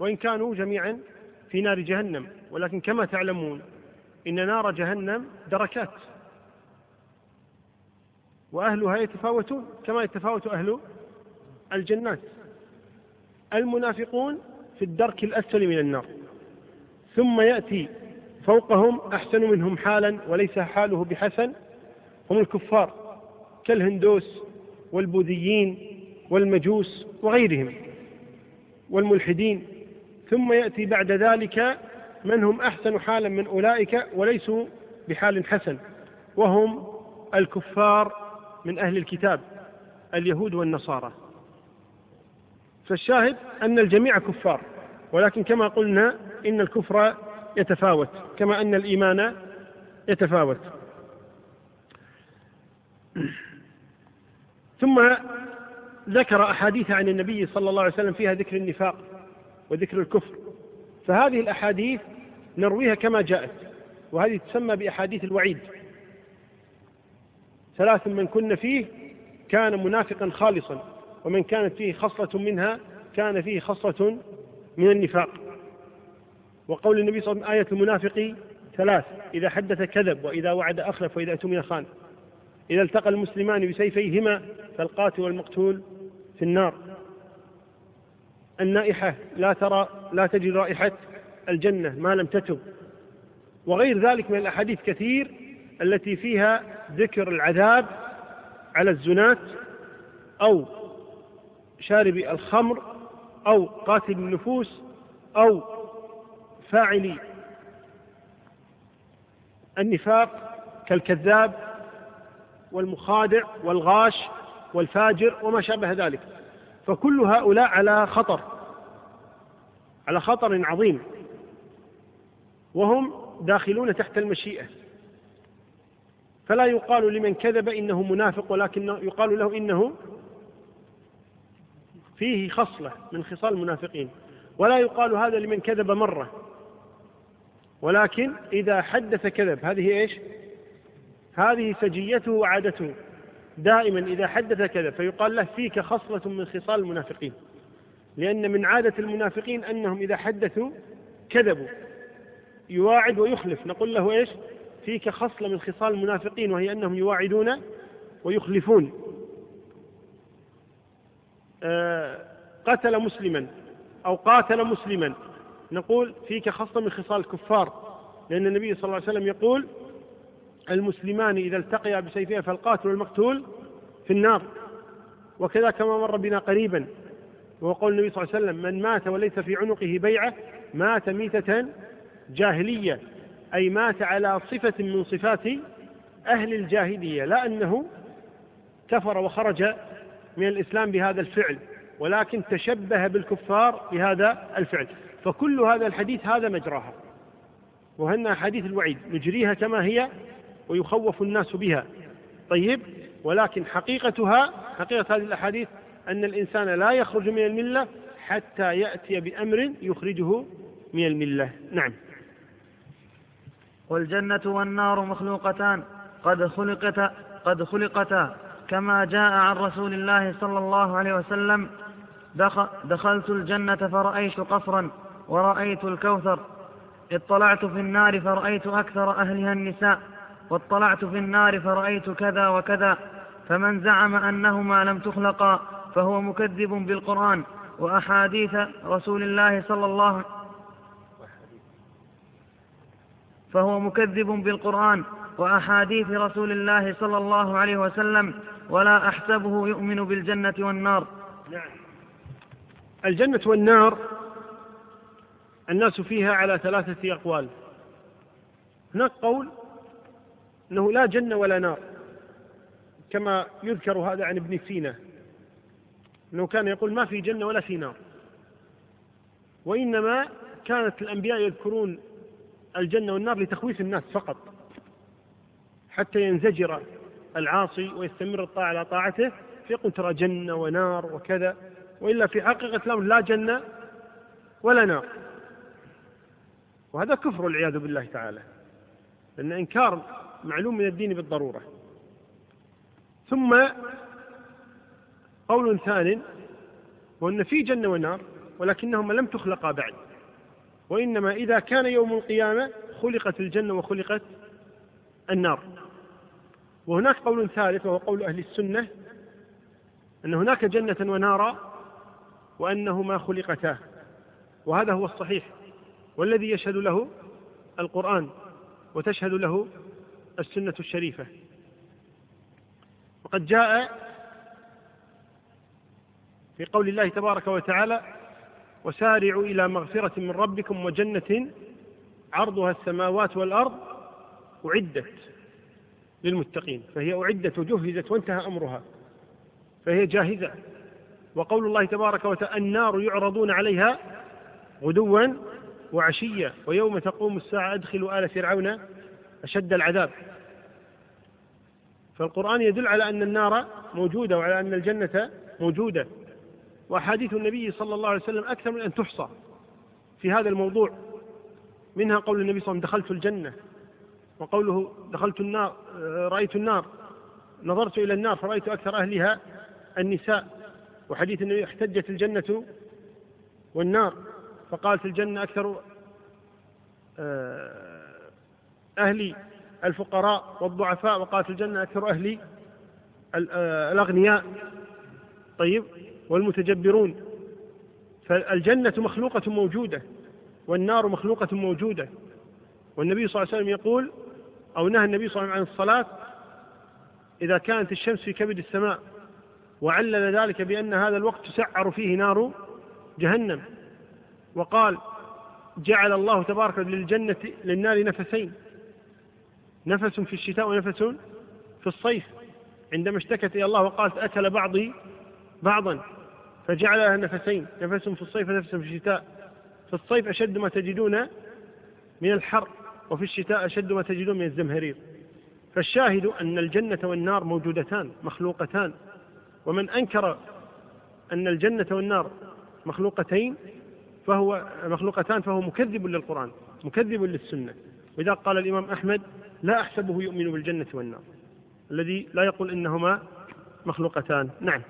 وإن كانوا جميعا في نار جهنم. ولكن كما تعلمون إن نار جهنم دركات. وأهلها يتفاوتون كما يتفاوت أهل الجنات. المنافقون في الدرك الأسفل من النار. ثم يأتي فوقهم أحسن منهم حالا وليس حاله بحسن. هم الكفار كالهندوس والبوذيين والمجوس وغيرهم والملحدين. ثم يأتي بعد ذلك من هم أحسن حالا من أولئك وليسوا بحال حسن وهم الكفار من أهل الكتاب اليهود والنصارى. فالشاهد أن الجميع كفار ولكن كما قلنا إن الكفر يتفاوت كما أن الإيمان يتفاوت. ثم ذكر أحاديث عن النبي صلى الله عليه وسلم فيها ذكر النفاق. وذكر الكفر. فهذه الأحاديث نرويها كما جاءت وهذه تسمى بأحاديث الوعيد. ثلاث من كن فيه كان منافقا خالصا ومن كانت فيه خصلة منها كان فيه خصلة من النفاق. وقول النبي صلى الله عليه وسلم آية المنافق ثلاث إذا حدث كذب وإذا وعد أخلف وإذا أتمن خان إذا التقى المسلمان بسيفيهما فالقاتل والمقتول في النار. النائحة لا ترى لا تجد رائحة الجنة ما لم تتب. وغير ذلك من الأحاديث كثير التي فيها ذكر العذاب على الزناة أو شارب الخمر أو قاتل النفوس أو فاعل النفاق كالكذاب والمخادع والغاش والفاجر وما شابه ذلك. فكل هؤلاء على خطر على خطر عظيم. وهم داخلون تحت المشيئة. فلا يقال لمن كذب إنه منافق ولكن يقال له إنه فيه خصلة من خصال المنافقين. ولا يقال هذا لمن كذب مرة. ولكن إذا حدث كذب هذه إيش؟ هذه سجيته وعادته. دائما إذا حدث كذب فيقال له فيك خصلة من خصال المنافقين. لأن من عادة المنافقين أنهم إذا حدثوا كذبوا. يواعد ويخلف. نقول له إيش؟ فيك خصلة من خصال المنافقين وهي أنهم يواعدون ويخلفون. آه، قتل مسلما أو قاتل مسلما. نقول فيك خصلة من خصال الكفار. لأن النبي صلى الله عليه وسلم يقول المسلمان إذا التقيا بسيفها فالقاتل والمقتول في النار. وكذا كما مر بنا قريبا وهو قول النبي صلى الله عليه وسلم من مات وليس في عنقه بيعة مات ميتة جاهلية. أي مات على صفة من صفات أهل الجاهلية لا أنه كفر وخرج من الإسلام بهذا الفعل ولكن تشبه بالكفار بهذا الفعل. فكل هذا الحديث هذا مجراها وهن أحاديث الوعيد نجريها كما هي ويخوف الناس بها. طيب ولكن حقيقتها حقيقة هذه الأحاديث أن الإنسان لا يخرج من الملة حتى يأتي بأمر يخرجه من الملة. نعم. والجنة والنار مخلوقتان قد خلقتا قد خلقتا كما جاء عن رسول الله صلى الله عليه وسلم دخلت الجنة فرأيت قصرا ورأيت الكوثر اطلعت في النار فرأيت أكثر أهلها النساء. واطلعت في النار فرأيت كذا وكذا فمن زعم أنهما لم تخلقا فهو مكذب بالقرآن وأحاديث رسول الله صلى الله فهو مكذب بالقرآن وأحاديث رسول الله صلى الله عليه وسلم ولا أحسبه يؤمن بالجنة والنار. نعم. الجنة والنار الناس فيها على ثلاثة أقوال. هناك قول أنه لا جنة ولا نار كما يذكر هذا عن ابن سينا أنه كان يقول ما في جنة ولا في نار. وإنما كانت الأنبياء يذكرون الجنة والنار لتخويف الناس فقط حتى ينزجر العاصي ويستمر الطاعة على طاعته فيقول ترى جنة ونار وكذا وإلا في حقيقة الأمر لا جنة ولا نار. وهذا كفر والعياذ بالله تعالى لأن إنكار معلوم من الدين بالضرورة. ثم قول ثان وأن في جنة ونار ولكنهما لم تخلقا بعد. وإنما إذا كان يوم القيامة خلقت الجنة وخلقت النار. وهناك قول ثالث وهو قول أهل السنة أن هناك جنة ونارا وأنهما خلقتا. وهذا هو الصحيح والذي يشهد له القرآن وتشهد له السنة الشريفة. وقد جاء في قول الله تبارك وتعالى وسارعوا إلى مغفرة من ربكم وجنة عرضها السماوات والأرض أعدت للمتقين. فهي أعدت وجهزت وانتهى أمرها. فهي جاهزة. وقول الله تبارك وتعالى النار يعرضون عليها غدوا وعشيا ويوم تقوم الساعة أدخلوا آل فرعون أشد العذاب. فالقرآن يدل على أن النار موجودة وعلى أن الجنة موجودة. وأحاديث النبي صلى الله عليه وسلم أكثر من أن تحصى في هذا الموضوع. منها قول النبي صلى الله عليه وسلم دخلت الجنة وقوله دخلت النار رأيت النار نظرت إلى النار فرأيت أكثر أهلها النساء. وحديث النبي احتجت الجنة والنار فقالت الجنة أكثر أهلي الفقراء والضعفاء وقالت الجنة أكثر أهلي آه، الأغنياء. طيب والمتجبرون. فالجنة مخلوقة موجودة والنار مخلوقة موجودة. والنبي صلى الله عليه وسلم يقول أو نهى النبي صلى الله عليه وسلم عن الصلاة إذا كانت الشمس في كبد السماء وعلل ذلك بأن هذا الوقت تسعر فيه نار جهنم. وقال جعل الله تبارك للجنة للنار نفسين. نفس في الشتاء ونفس في الصيف. عندما اشتكت إلى الله وقالت أكل بعضي بعضا فجعل لها نفسين نفس في الصيف ونفس في الشتاء. في الصيف أشد ما تجدون من الحر وفي الشتاء أشد ما تجدون من الزمهرير. فالشاهد أن الجنة والنار موجودتان مخلوقتان. ومن أنكر أن الجنة والنار مخلوقتين فهو مخلوقتان فهو مكذب للقرآن مكذب للسنة. وإذا قال الإمام أحمد لا أحسبه يؤمن بالجنة والنار. الذي لا يقول إنهما مخلوقتان. نعم.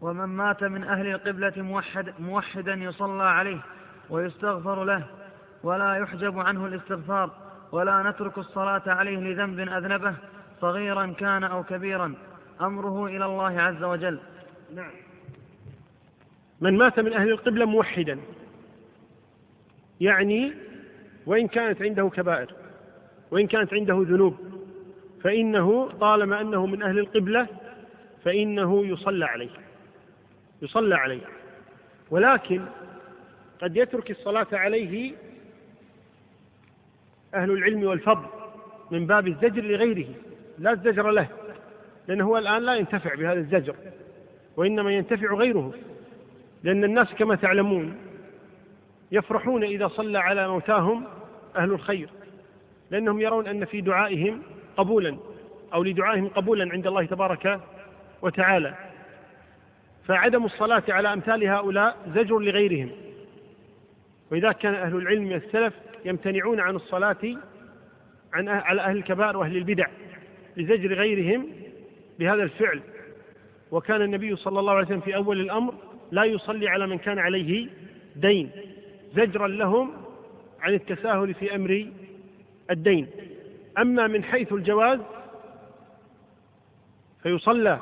ومن مات من أهل القبلة موحد موحدا يصلى عليه ويستغفر له ولا يحجب عنه الاستغفار ولا نترك الصلاة عليه لذنب أذنبه صغيرا كان أو كبيرا. أمره إلى الله عز وجل. نعم. من مات من أهل القبلة موحدا يعني وإن كانت عنده كبائر. وإن كانت عنده ذنوب. فإنه طالما أنه من أهل القبلة فإنه يصلى عليه يصلى عليه. ولكن قد يترك الصلاة عليه أهل العلم والفضل من باب الزجر لغيره لا الزجر له لأنه هو الآن لا ينتفع بهذا الزجر وإنما ينتفع غيره لأن الناس كما تعلمون يفرحون إذا صلى على موتاهم أهل الخير. لأنهم يرون أن في دعائهم قبولا أو لدعائهم قبولا عند الله تبارك وتعالى. فعدم الصلاة على أمثال هؤلاء زجر لغيرهم. وإذا كان أهل العلم من السلف يمتنعون عن الصلاة عن أه-، على أهل الكبائر وأهل البدع لزجر غيرهم بهذا الفعل. وكان النبي صلى الله عليه وسلم في أول الأمر لا يصلي على من كان عليه دين زجرا لهم عن التساهل في أمر الدين. أما من حيث الجواز فيصلى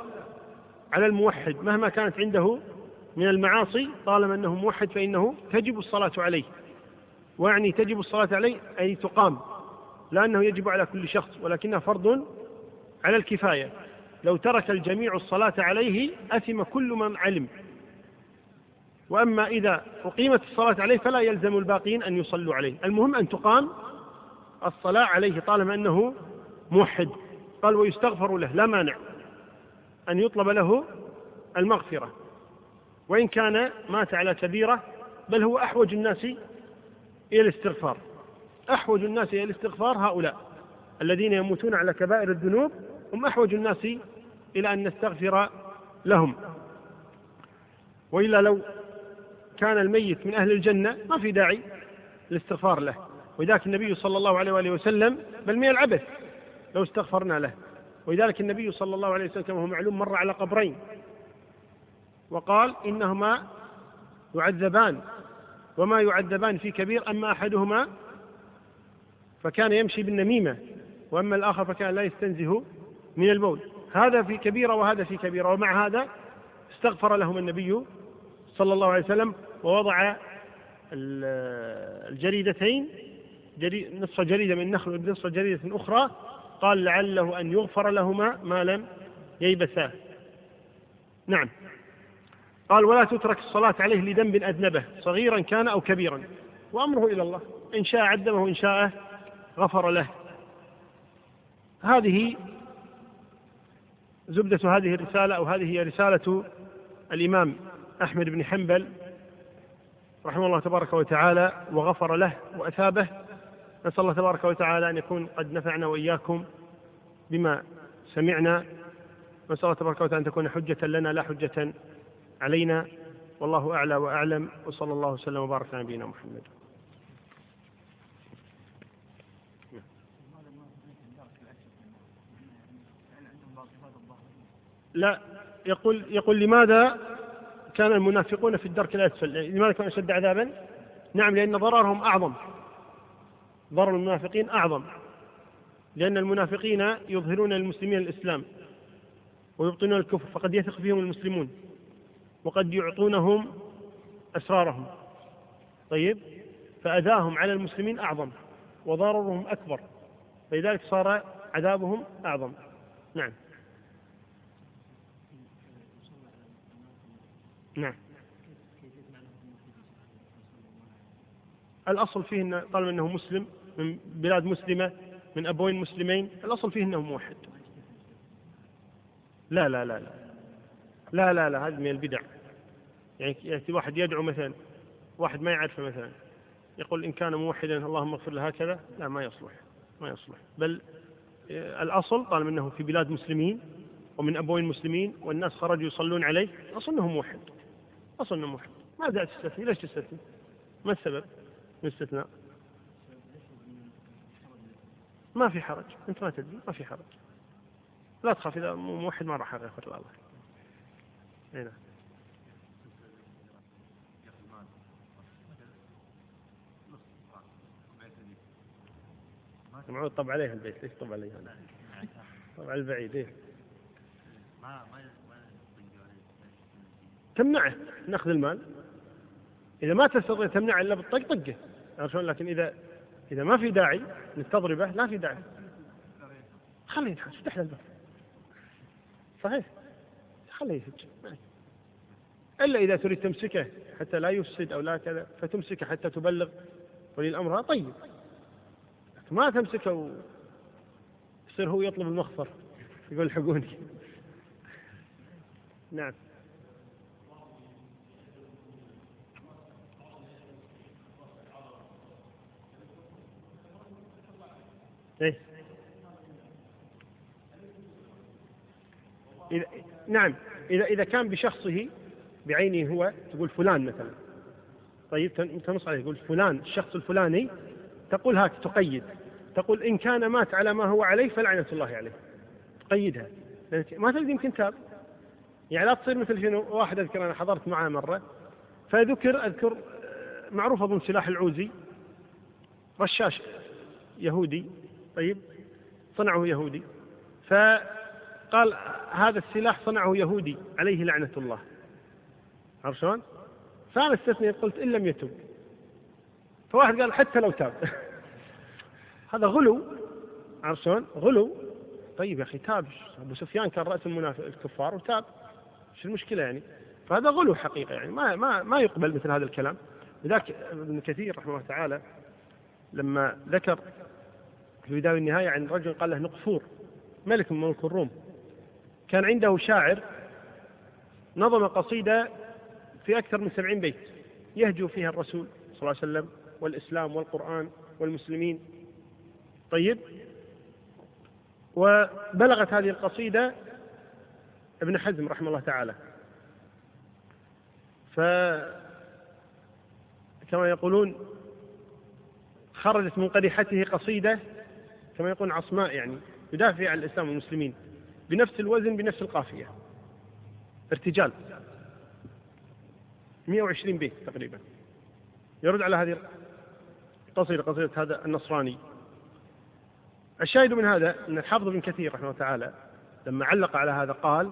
على الموحد مهما كانت عنده من المعاصي طالما أنه موحد فإنه تجب الصلاة عليه. ويعني تجب الصلاة عليه أي تقام لا أنه يجب على كل شخص ولكنها فرض على الكفاية. لو ترك الجميع الصلاة عليه أثم كل من علم. وأما إذا أقيمت الصلاة عليه فلا يلزم الباقين أن يصلوا عليه. المهم أن تقام الصلاة عليه طالما أنه موحد. قال ويستغفر له لا مانع أن يطلب له المغفرة. وإن كان مات على كبيرة بل هو أحوج الناس إلى الاستغفار. أحوج الناس إلى الاستغفار هؤلاء الذين يموتون على كبائر الذنوب هم أحوج الناس إلى أن نستغفر لهم. وإلا لو كان الميت من أهل الجنة ما في داعي للاستغفار له. ولذلك النبي صلى الله عليه وآله وسلم بل من العبث لو استغفرنا له. ولذلك النبي صلى الله عليه وسلم كما هو معلوم مر على قبرين. وقال إنهما يعذبان وما يعذبان في كبير أما أحدهما فكان يمشي بالنميمة وأما الآخر فكان لا يستنزه من البول هذا في كبيرة وهذا في كبيرة ومع هذا استغفر لهم النبي صلى الله عليه وسلم ووضع الجريدتين نصف جريدة من النخل ونصف جريدة أخرى قال لعله أن يغفر لهما ما لم ييبسا. نعم. قال ولا تترك الصلاة عليه لذنب أذنبه صغيرا كان أو كبيرا. وأمره إلى الله إن شاء عذبه وإن شاء غفر له. هذه زبدة هذه الرسالة أو هذه هي رسالة الإمام أحمد بن حنبل رحمه الله تبارك وتعالى وغفر له وأثابه. نسأل الله تبارك وتعالى أن يكون قد نفعنا وإياكم بما سمعنا. نسأل الله تبارك وتعالى أن تكون حجة لنا لا حجة علينا. والله أعلى وأعلم. وصلى الله وسلم وبارك على نبينا محمد. لا يقول يقول لماذا كان المنافقون في الدرك الأسفل؟ لماذا كانوا أشد عذابا؟ نعم لأن ضررهم أعظم. ضرر المنافقين أعظم لأن المنافقين يظهرون للمسلمين الإسلام ويبطنون الكفر فقد يثق فيهم المسلمون وقد يعطونهم أسرارهم. طيب؟ فأذاهم على المسلمين أعظم وضررهم أكبر فلذلك صار عذابهم أعظم. نعم. نعم. الأصل فيه أن طالما أنه مسلم من بلاد مسلمة من أبوين مسلمين الأصل فيه أنه موحد. لا لا لا لا. لا لا لا هذه من البدع. يعني يأتي واحد يدعو مثلا واحد ما يعرفه مثلا يقول إن كان موحدا اللهم اغفر له هكذا لا ما يصلح ما يصلح. بل آه، الأصل طالما أنه في بلاد مسلمين ومن أبوين مسلمين والناس خرجوا يصلون عليه الأصل أنه موحد. أصل أنه موحد. ما داعي تستثني ليش تستثني ما السبب من الاستثناء؟ ما في حرج. أنت ما تدري ما في حرج. لا تخاف إذا موحد ما راح يغفر الله. هنا نعم. معود طب عليه البيت ليش طب عليه هذا؟ طب على البعيد إيه. تمنعه. نأخذ المال. إذا ما تستطيع تمنعه إلا بالطق طقه. عرفون لكن إذا إذا ما في داعي انك تضربه لا في داعي. خليه ينحاش افتح له الباب. صحيح؟ خليه يسجل إلا إذا تريد تمسكه حتى لا يفسد أو لا كذا فتمسكه حتى تبلغ ولي الأمر. طيب. ما تمسكه. يصير هو يطلب المغفر يقول الحقوني نعم. إيه؟ إذا نعم إذا إذا كان بشخصه بعينه هو تقول فلان مثلا. طيب تنص عليه تقول فلان الشخص الفلاني تقول هات تقيد. تقول إن كان مات على ما هو عليه فلعنة الله عليه. تقيدها. ما تدري يمكن تاب يعني لا تصير مثل شنو واحد أذكر أنا حضرت معاه مرة فذكر أذكر معروف أظن سلاح العوزي رشاش يهودي. طيب صنعه يهودي. فقال هذا السلاح صنعه يهودي عليه لعنة الله. عرفت شلون؟ فأنا استثني قلت إن لم يتب. فواحد قال حتى لو تاب. هذا غلو. عرفت شلون؟ غلو. طيب يا أخي تاب. أبو سفيان كان رأس المنافق الكفار وتاب. إيش المشكلة يعني؟ فهذا غلو حقيقة يعني ما ما ما يقبل مثل هذا الكلام. لذلك ابن كثير رحمه الله تعالى لما ذكر في البدايه والنهايه عن رجل قال له نقفور ملك من ملوك الروم. كان عنده شاعر نظم قصيدة في أكثر من سبعين بيت يهجو فيها الرسول صلى الله عليه وسلم والإسلام والقرآن والمسلمين. طيب. وبلغت هذه القصيدة ابن حزم رحمه الله تعالى. ف كما يقولون خرجت من قريحته قصيدة كما يقول عصماء يعني يدافع عن الإسلام والمسلمين بنفس الوزن بنفس القافية. ارتجال. 120 بيت تقريبا. يرد على هذه القصيدة قصيدة هذا النصراني. الشاهد من هذا أن الحافظ بن كثير رحمه الله تعالى لما علق على هذا قال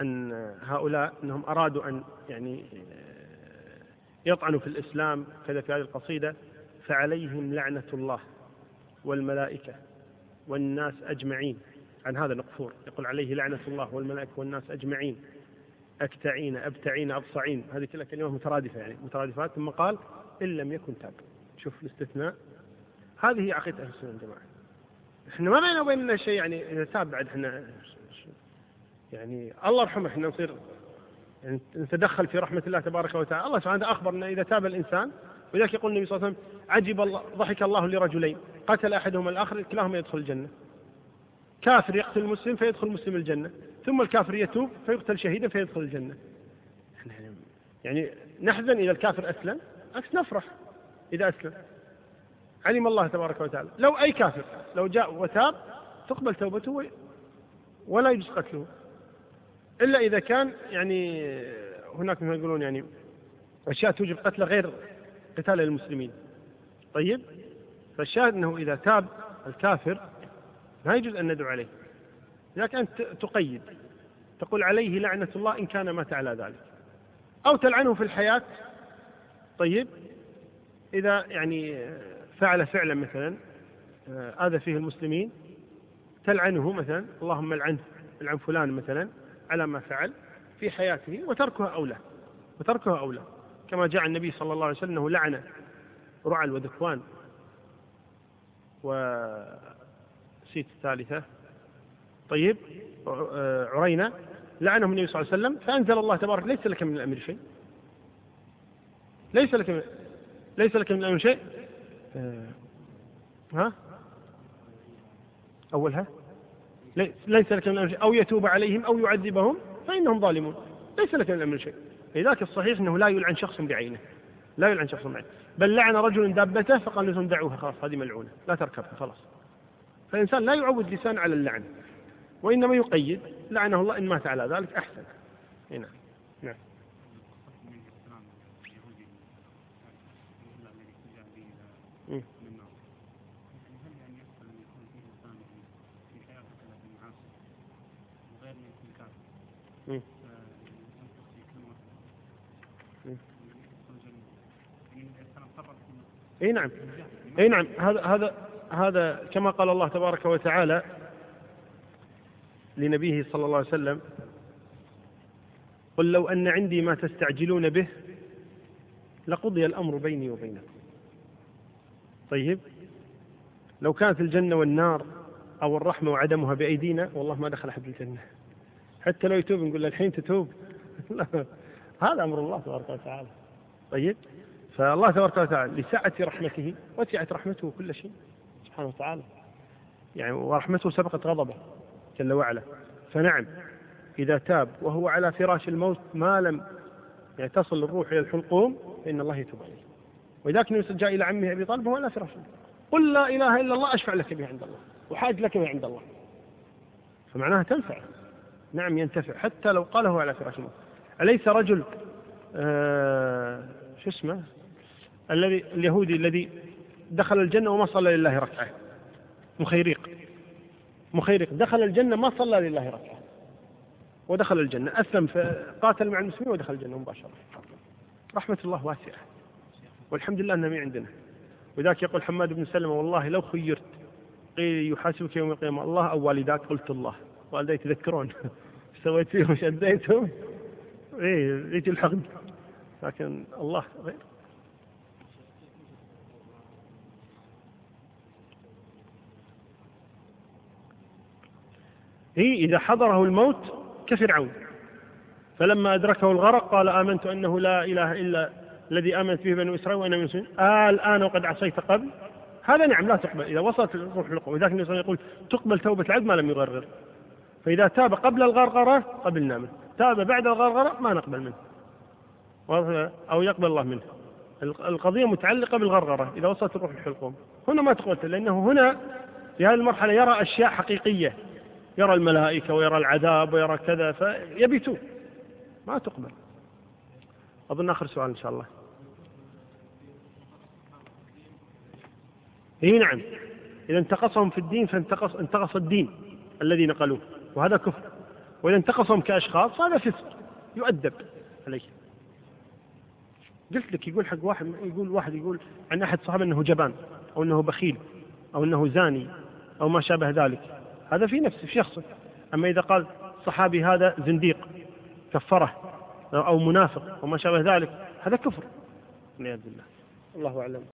أن هؤلاء أنهم أرادوا أن يعني يطعنوا في الإسلام كذا في هذه القصيدة فعليهم لعنة الله. والملائكة والناس أجمعين. عن هذا المقفور يقول عليه لعنة الله والملائكة والناس أجمعين. أكتعين أبتعين أبصعين. هذه كلها كلمات مترادفة يعني. مترادفات ثم قال إن لم يكن تاب. شوف الاستثناء. هذه هي عقيدة أهل السنة والجماعة. إحنا ما بيننا وبيننا شيء يعني إذا تاب بعد إحنا يعني الله يرحمه إحنا نصير يعني نتدخل في رحمة الله تبارك وتعالى. الله سبحانه أن إذا تاب الإنسان. ولذلك يقول النبي صلى الله عليه وسلم عجب الله ضحك الله لرجلين. قتل أحدهما الآخر كلاهما يدخل الجنة. كافر يقتل المسلم فيدخل المسلم الجنة. ثم الكافر يتوب فيقتل شهيدا فيدخل الجنة. يعني نحزن إذا الكافر أسلم؟ عكس نفرح إذا أسلم. علم الله تبارك وتعالى. لو أي كافر لو جاء وتاب تقبل توبته ولا يجوز قتله. إلا إذا كان يعني هناك مثل يقولون يعني أشياء توجب قتل غير قتال المسلمين. طيب؟ فالشاهد أنه إذا تاب الكافر ما يجوز أن ندعو عليه. لكن أنت تقيد تقول عليه لعنة الله إن كان مات على ذلك. أو تلعنه في الحياة. طيب إذا يعني فعل فعلا مثلا آه، آذى فيه المسلمين تلعنه مثلا اللهم العنه العن فلان مثلا على ما فعل في حياته وتركها أولى وتركها أولى كما جاء النبي صلى الله عليه وسلم أنه لعن رعل وذكوان. وسيت الثالثة. طيب عرينة لعنهم النبي صلى الله عليه وسلم فأنزل الله تبارك ليس لك من الأمر شيء. ليس لك من ليس لك من الأمر شيء. ها؟ أولها. ليس لك من الأمر شيء. أو يتوب عليهم أو يعذبهم فإنهم ظالمون. ليس لك من الأمر شيء. لذلك الصحيح أنه لا يلعن شخص بعينه. لا يلعن شخص بعينه بل لعن رجل دابته فقال لهم دعوها خلاص هذه ملعونة لا تركبها خلاص. فالإنسان لا يعود لسان على اللعن وإنما يقيد لعنه الله إن مات على ذلك أحسن. نعم نعم. إي نعم. إي نعم. هذا هذا هذا كما قال الله تبارك وتعالى لنبيه صلى الله عليه وسلم قل لو أن عندي ما تستعجلون به لقضي الأمر بيني وبينكم. طيب. لو كانت الجنة والنار أو الرحمة وعدمها بأيدينا والله ما دخل أحد الجنة. حتى لو يتوب نقول له الحين تتوب. هذا أمر الله تبارك وتعالى. طيب. فالله تبارك وتعالى لسعة رحمته وسعت رحمته كل شيء سبحانه وتعالى. يعني ورحمته سبقت غضبه جل وعلا. فنعم إذا تاب وهو على فراش الموت ما لم يعني تصل الروح إلى الحلقوم فإن الله يتوب عليه. النبي جاء إلى عمه أبي طالب وهو على فراش. قل لا إله إلا الله أشفع لك به عند الله. وحاج لك به عند الله. فمعناها تنفع. نعم ينتفع. حتى لو قاله على فراش الموت. أليس رجل آه شو اسمه؟ الذي اليهودي الذي دخل الجنة وما صلى لله ركعة. مخيريق. مخيريق. دخل الجنة ما صلى لله ركعة. ودخل الجنة. أسلم فقاتل مع المسلمين ودخل الجنة مباشرة. رحمة الله واسعة. والحمد لله أنها عندنا. وذاك يقول حماد بن سلمة والله لو خيرت قيل يحاسبك يوم القيامة. الله أو والداك قلت الله. والدي يتذكرون. سويت فيهم شديتهم إيه يجي الحقد. لكن الله غير. هي إذا حضره الموت كفرعون. فلما أدركه الغرق قال آمنت أنه لا إله إلا الذي آمنت به بنو إسرائيل وأنا من المسلمين. آه الآن وقد عصيت قبل. هذا نعم لا تقبل. إذا وصلت الروح القوة ولذلك النبي يقول تقبل توبة العبد ما لم يغرغر. فإذا تاب قبل الغرغرة قبلنا منه. تاب بعد الغرغرة ما نقبل منه. أو يقبل الله منه. القضية متعلقة بالغرغرة. إذا وصلت الروح الحلقوم هنا ما تقبل لأنه هنا في هذه المرحلة يرى أشياء حقيقية. يرى الملائكة ويرى العذاب ويرى كذا فيبيتون. ما تقبل. أظن آخر سؤال إن شاء الله. إي نعم. إذا انتقصهم في الدين فانتقص انتقص الدين الذي نقلوه وهذا كفر. وإذا انتقصهم كأشخاص فهذا فسق يؤدب عليه قلت لك يقول حق واحد يقول واحد يقول عن أحد صحابه أنه جبان أو أنه بخيل أو أنه زاني أو ما شابه ذلك. هذا في نفسه في شخصه أما إذا قال صحابي هذا زنديق كفرة أو منافق أو ما شابه ذلك هذا كفر. والعياذ بالله. الله أعلم.